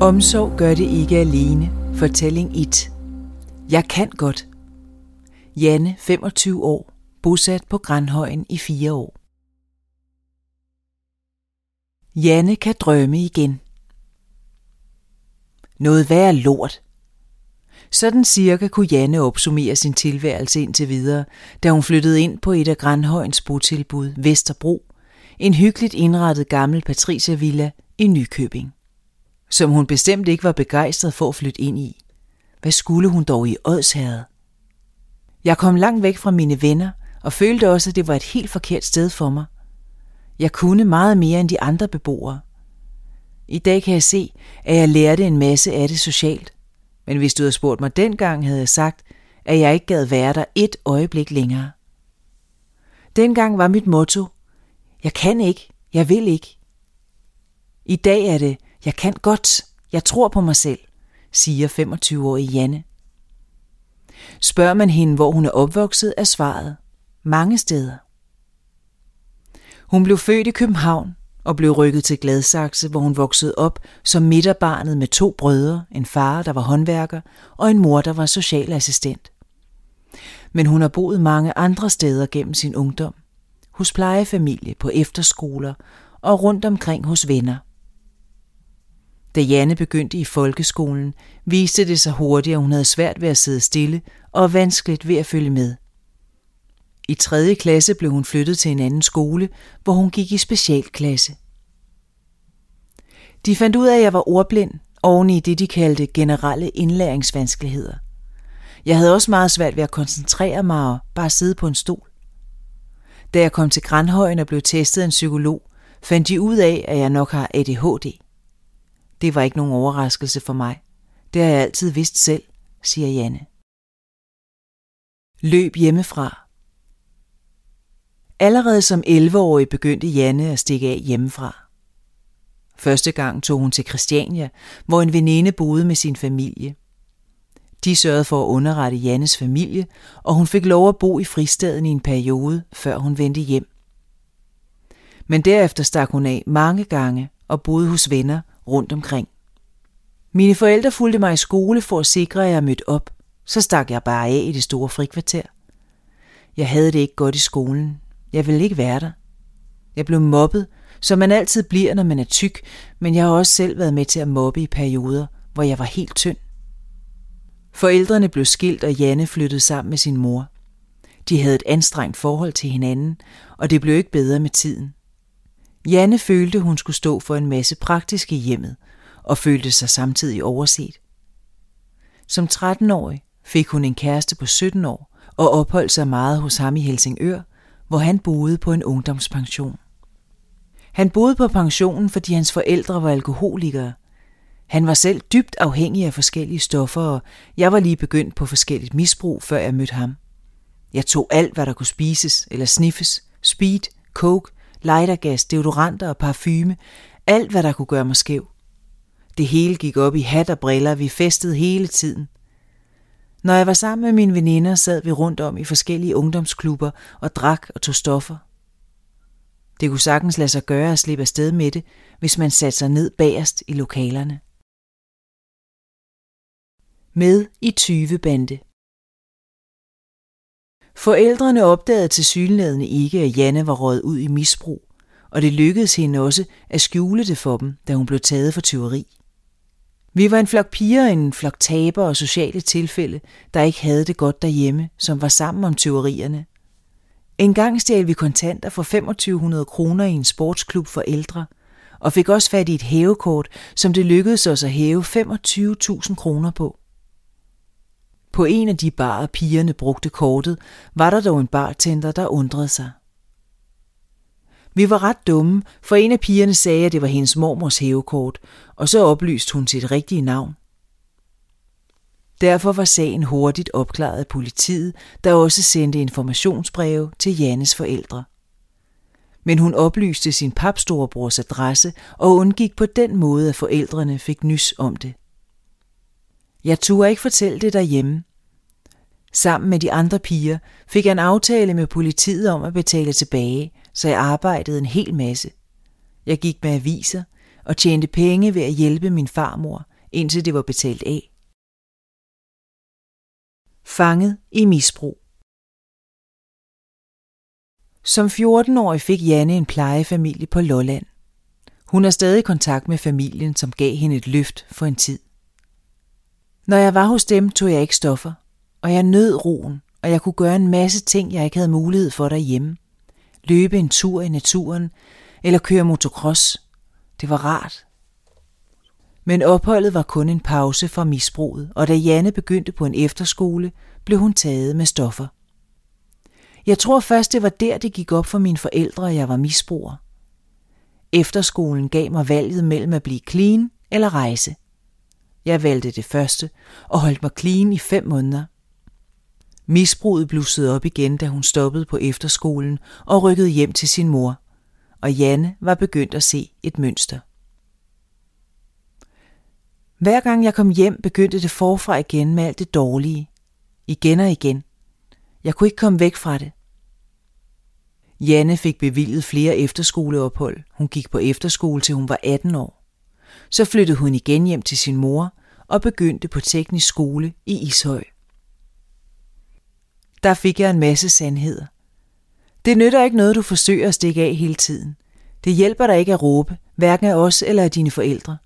Omsorg gør det ikke alene. Fortælling 1. Jeg kan godt. Janne, 25 år, bosat på Grandhøjen i fire år. Janne kan drømme igen. Noget værre lort. Sådan cirka kunne Janne opsummere sin tilværelse indtil videre, da hun flyttede ind på et af Grandhøjens botilbud, Vesterbro, en hyggeligt indrettet gammel patriciervilla i Nykøbing som hun bestemt ikke var begejstret for at flytte ind i. Hvad skulle hun dog i Odsherred? Jeg kom langt væk fra mine venner og følte også, at det var et helt forkert sted for mig. Jeg kunne meget mere end de andre beboere. I dag kan jeg se, at jeg lærte en masse af det socialt. Men hvis du havde spurgt mig dengang, havde jeg sagt, at jeg ikke gad være der et øjeblik længere. Dengang var mit motto, jeg kan ikke, jeg vil ikke. I dag er det, jeg kan godt. Jeg tror på mig selv, siger 25-årige Janne. Spørger man hende, hvor hun er opvokset, er svaret mange steder. Hun blev født i København og blev rykket til Gladsaxe, hvor hun voksede op som midterbarnet med to brødre, en far, der var håndværker, og en mor, der var socialassistent. Men hun har boet mange andre steder gennem sin ungdom. Hos plejefamilie, på efterskoler og rundt omkring hos venner. Da Janne begyndte i folkeskolen, viste det sig hurtigt, at hun havde svært ved at sidde stille og vanskeligt ved at følge med. I 3. klasse blev hun flyttet til en anden skole, hvor hun gik i specialklasse. De fandt ud af, at jeg var ordblind oven i det, de kaldte generelle indlæringsvanskeligheder. Jeg havde også meget svært ved at koncentrere mig og bare sidde på en stol. Da jeg kom til Grandhøjen og blev testet af en psykolog, fandt de ud af, at jeg nok har ADHD. Det var ikke nogen overraskelse for mig. Det har jeg altid vidst selv, siger Janne. Løb hjemmefra. Allerede som 11-årig begyndte Janne at stikke af hjemmefra. Første gang tog hun til Christiania, hvor en veninde boede med sin familie. De sørgede for at underrette Jannes familie, og hun fik lov at bo i fristaden i en periode, før hun vendte hjem. Men derefter stak hun af mange gange og boede hos venner rundt omkring. Mine forældre fulgte mig i skole for at sikre, at jeg mødte op. Så stak jeg bare af i det store frikvarter. Jeg havde det ikke godt i skolen. Jeg ville ikke være der. Jeg blev mobbet, som man altid bliver, når man er tyk, men jeg har også selv været med til at mobbe i perioder, hvor jeg var helt tynd. Forældrene blev skilt, og Janne flyttede sammen med sin mor. De havde et anstrengt forhold til hinanden, og det blev ikke bedre med tiden. Janne følte, hun skulle stå for en masse praktisk i hjemmet, og følte sig samtidig overset. Som 13-årig fik hun en kæreste på 17 år og opholdt sig meget hos ham i Helsingør, hvor han boede på en ungdomspension. Han boede på pensionen, fordi hans forældre var alkoholikere. Han var selv dybt afhængig af forskellige stoffer, og jeg var lige begyndt på forskelligt misbrug, før jeg mødte ham. Jeg tog alt, hvad der kunne spises eller sniffes, speed, coke, lightergas, deodoranter og parfume, alt hvad der kunne gøre mig skæv. Det hele gik op i hat og briller, vi festede hele tiden. Når jeg var sammen med mine veninder, sad vi rundt om i forskellige ungdomsklubber og drak og tog stoffer. Det kunne sagtens lade sig gøre at slippe afsted med det, hvis man satte sig ned bagerst i lokalerne. Med i 20 bande. Forældrene opdagede til synlædende ikke, at Janne var røget ud i misbrug, og det lykkedes hende også at skjule det for dem, da hun blev taget for tyveri. Vi var en flok piger, en flok taber og sociale tilfælde, der ikke havde det godt derhjemme, som var sammen om tyverierne. En gang stjal vi kontanter for 2500 kroner i en sportsklub for ældre, og fik også fat i et hævekort, som det lykkedes os at hæve 25.000 kroner på. På en af de barer, pigerne brugte kortet, var der dog en bartender, der undrede sig. Vi var ret dumme, for en af pigerne sagde, at det var hendes mormors hævekort, og så oplyste hun sit rigtige navn. Derfor var sagen hurtigt opklaret af politiet, der også sendte informationsbreve til Jannes forældre. Men hun oplyste sin papstorebrors adresse og undgik på den måde, at forældrene fik nys om det. Jeg turde ikke fortælle det derhjemme. Sammen med de andre piger fik jeg en aftale med politiet om at betale tilbage, så jeg arbejdede en hel masse. Jeg gik med aviser og tjente penge ved at hjælpe min farmor, indtil det var betalt af. Fanget i misbrug Som 14-årig fik Janne en plejefamilie på Lolland. Hun har stadig kontakt med familien, som gav hende et løft for en tid. Når jeg var hos dem, tog jeg ikke stoffer, og jeg nød roen, og jeg kunne gøre en masse ting, jeg ikke havde mulighed for derhjemme. Løbe en tur i naturen, eller køre motocross. Det var rart. Men opholdet var kun en pause fra misbruget, og da Janne begyndte på en efterskole, blev hun taget med stoffer. Jeg tror først, det var der, det gik op for mine forældre, at jeg var misbruger. Efterskolen gav mig valget mellem at blive clean eller rejse. Jeg valgte det første og holdt mig clean i fem måneder. Misbruget blussede op igen, da hun stoppede på efterskolen og rykkede hjem til sin mor, og Janne var begyndt at se et mønster. Hver gang jeg kom hjem, begyndte det forfra igen med alt det dårlige. Igen og igen. Jeg kunne ikke komme væk fra det. Janne fik bevilget flere efterskoleophold. Hun gik på efterskole til hun var 18 år. Så flyttede hun igen hjem til sin mor og begyndte på teknisk skole i Ishøj. Der fik jeg en masse sandheder. Det nytter ikke noget, du forsøger at stikke af hele tiden. Det hjælper dig ikke at råbe, hverken af os eller af dine forældre.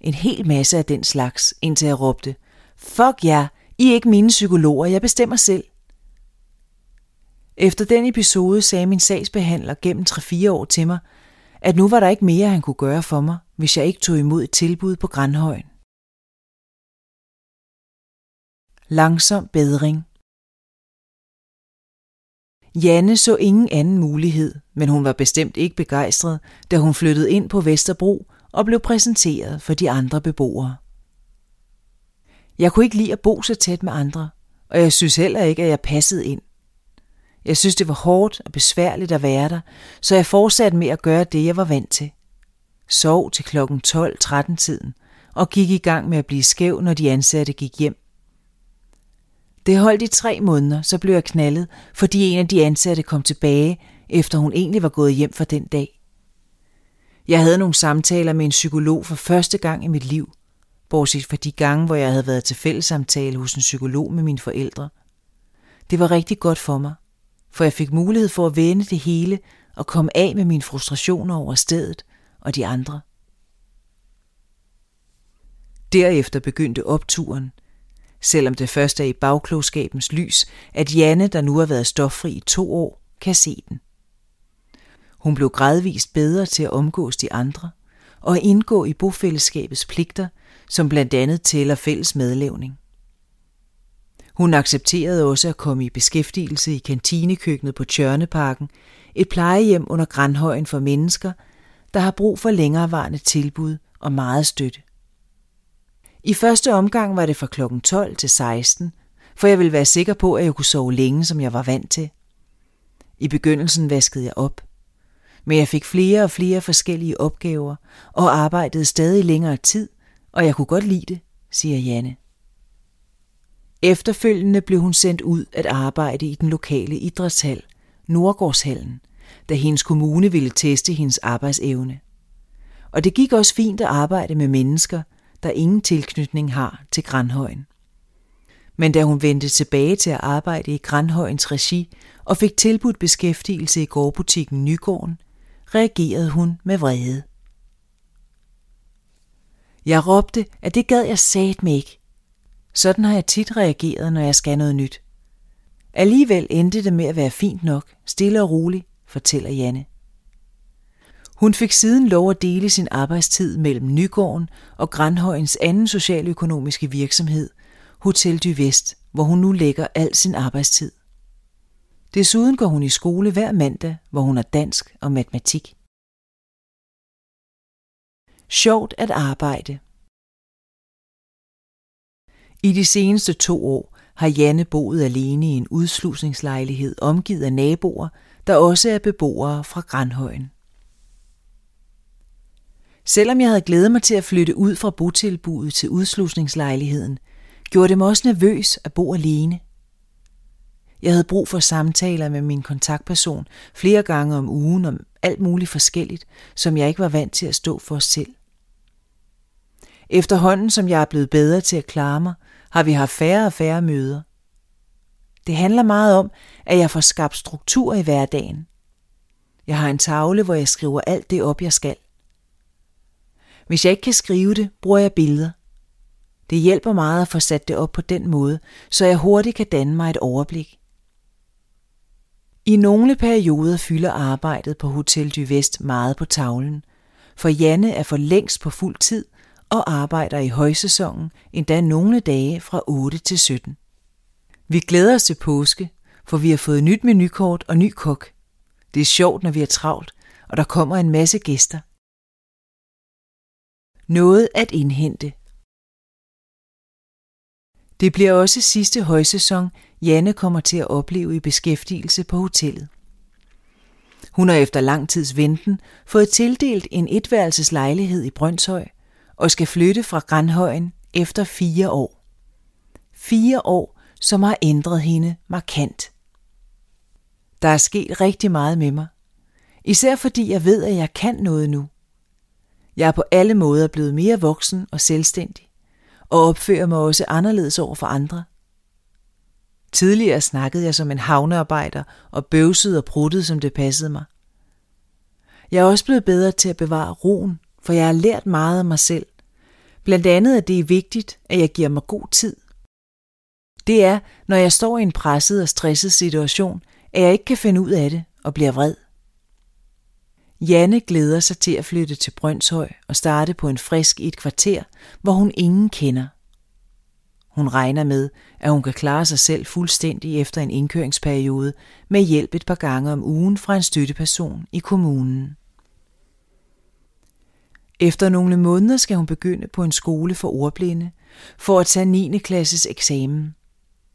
En hel masse af den slags, indtil jeg råbte, Fuck jer, I er ikke mine psykologer, jeg bestemmer selv. Efter den episode sagde min sagsbehandler gennem 3-4 år til mig, at nu var der ikke mere, han kunne gøre for mig, hvis jeg ikke tog imod et tilbud på Grandhøjen. Langsom bedring Janne så ingen anden mulighed, men hun var bestemt ikke begejstret, da hun flyttede ind på Vesterbro og blev præsenteret for de andre beboere. Jeg kunne ikke lide at bo så tæt med andre, og jeg synes heller ikke, at jeg passede ind. Jeg synes, det var hårdt og besværligt at være der, så jeg fortsatte med at gøre det, jeg var vant til. Sov til klokken 12-13 tiden og gik i gang med at blive skæv, når de ansatte gik hjem. Det holdt i tre måneder, så blev jeg knaldet, fordi en af de ansatte kom tilbage, efter hun egentlig var gået hjem for den dag. Jeg havde nogle samtaler med en psykolog for første gang i mit liv, bortset fra de gange, hvor jeg havde været til fællessamtale hos en psykolog med mine forældre. Det var rigtig godt for mig, for jeg fik mulighed for at vende det hele og komme af med mine frustrationer over stedet og de andre. Derefter begyndte opturen, selvom det først er i bagklogskabens lys, at Janne, der nu har været stoffri i to år, kan se den. Hun blev gradvist bedre til at omgås de andre og indgå i bofællesskabets pligter, som blandt andet tæller fælles medlevning. Hun accepterede også at komme i beskæftigelse i kantinekøkkenet på Tjørneparken, et plejehjem under Grandhøjen for mennesker, der har brug for længerevarende tilbud og meget støtte. I første omgang var det fra klokken 12 til 16, for jeg ville være sikker på, at jeg kunne sove længe, som jeg var vant til. I begyndelsen vaskede jeg op, men jeg fik flere og flere forskellige opgaver og arbejdede stadig længere tid, og jeg kunne godt lide det, siger Janne. Efterfølgende blev hun sendt ud at arbejde i den lokale idrætshal, Nordgårdshallen, da hendes kommune ville teste hendes arbejdsevne. Og det gik også fint at arbejde med mennesker, der ingen tilknytning har til Grandhøjen. Men da hun vendte tilbage til at arbejde i Grandhøjens regi og fik tilbudt beskæftigelse i gårdbutikken Nygården, reagerede hun med vrede. Jeg råbte, at det gad jeg sat mig ikke. Sådan har jeg tit reageret, når jeg skal noget nyt. Alligevel endte det med at være fint nok, stille og roligt, fortæller Janne. Hun fik siden lov at dele sin arbejdstid mellem Nygården og Grandhøjens anden socialøkonomiske virksomhed, Hotel du Vest, hvor hun nu lægger al sin arbejdstid. Desuden går hun i skole hver mandag, hvor hun er dansk og matematik. Sjovt at arbejde i de seneste to år har Janne boet alene i en udslusningslejlighed omgivet af naboer, der også er beboere fra Grandhøjen. Selvom jeg havde glædet mig til at flytte ud fra botilbuddet til udslusningslejligheden, gjorde det mig også nervøs at bo alene. Jeg havde brug for samtaler med min kontaktperson flere gange om ugen om alt muligt forskelligt, som jeg ikke var vant til at stå for selv. Efterhånden som jeg er blevet bedre til at klare mig, har vi haft færre og færre møder. Det handler meget om, at jeg får skabt struktur i hverdagen. Jeg har en tavle, hvor jeg skriver alt det op, jeg skal. Hvis jeg ikke kan skrive det, bruger jeg billeder. Det hjælper meget at få sat det op på den måde, så jeg hurtigt kan danne mig et overblik. I nogle perioder fylder arbejdet på Hotel du Vest meget på tavlen, for Janne er for længst på fuld tid og arbejder i højsæsonen, endda nogle dage fra 8 til 17. Vi glæder os til påske, for vi har fået nyt menukort og ny kok. Det er sjovt, når vi er travlt, og der kommer en masse gæster. Noget at indhente Det bliver også sidste højsæson, Janne kommer til at opleve i beskæftigelse på hotellet. Hun har efter lang tids venten fået tildelt en etværelseslejlighed i Brøndshøj og skal flytte fra Grandhøjen efter fire år. Fire år, som har ændret hende markant. Der er sket rigtig meget med mig. Især fordi jeg ved, at jeg kan noget nu. Jeg er på alle måder blevet mere voksen og selvstændig, og opfører mig også anderledes over for andre. Tidligere snakkede jeg som en havnearbejder og bøvsede og pruttede, som det passede mig. Jeg er også blevet bedre til at bevare roen, for jeg har lært meget af mig selv. Blandt andet, at det er vigtigt, at jeg giver mig god tid. Det er, når jeg står i en presset og stresset situation, at jeg ikke kan finde ud af det og bliver vred. Janne glæder sig til at flytte til Brøndshøj og starte på en frisk i et kvarter, hvor hun ingen kender. Hun regner med, at hun kan klare sig selv fuldstændig efter en indkøringsperiode med hjælp et par gange om ugen fra en støtteperson i kommunen. Efter nogle måneder skal hun begynde på en skole for ordblinde for at tage 9. klasses eksamen.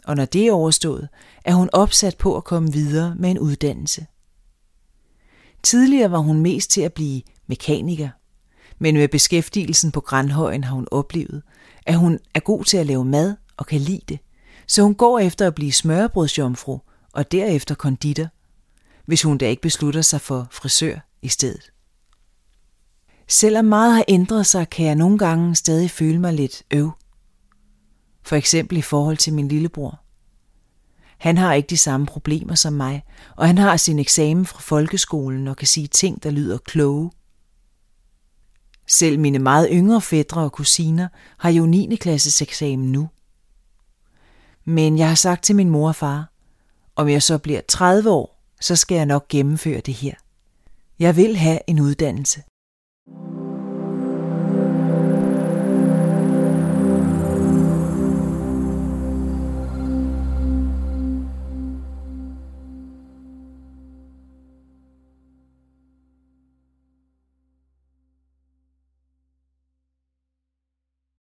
Og når det er overstået, er hun opsat på at komme videre med en uddannelse. Tidligere var hun mest til at blive mekaniker, men med beskæftigelsen på Grandhøjen har hun oplevet, at hun er god til at lave mad og kan lide det, så hun går efter at blive smørbrødsjomfru og derefter konditor, hvis hun da ikke beslutter sig for frisør i stedet. Selvom meget har ændret sig, kan jeg nogle gange stadig føle mig lidt øv. For eksempel i forhold til min lillebror. Han har ikke de samme problemer som mig, og han har sin eksamen fra folkeskolen og kan sige ting, der lyder kloge. Selv mine meget yngre fædre og kusiner har jo 9. klasses eksamen nu. Men jeg har sagt til min mor og far, om jeg så bliver 30 år, så skal jeg nok gennemføre det her. Jeg vil have en uddannelse.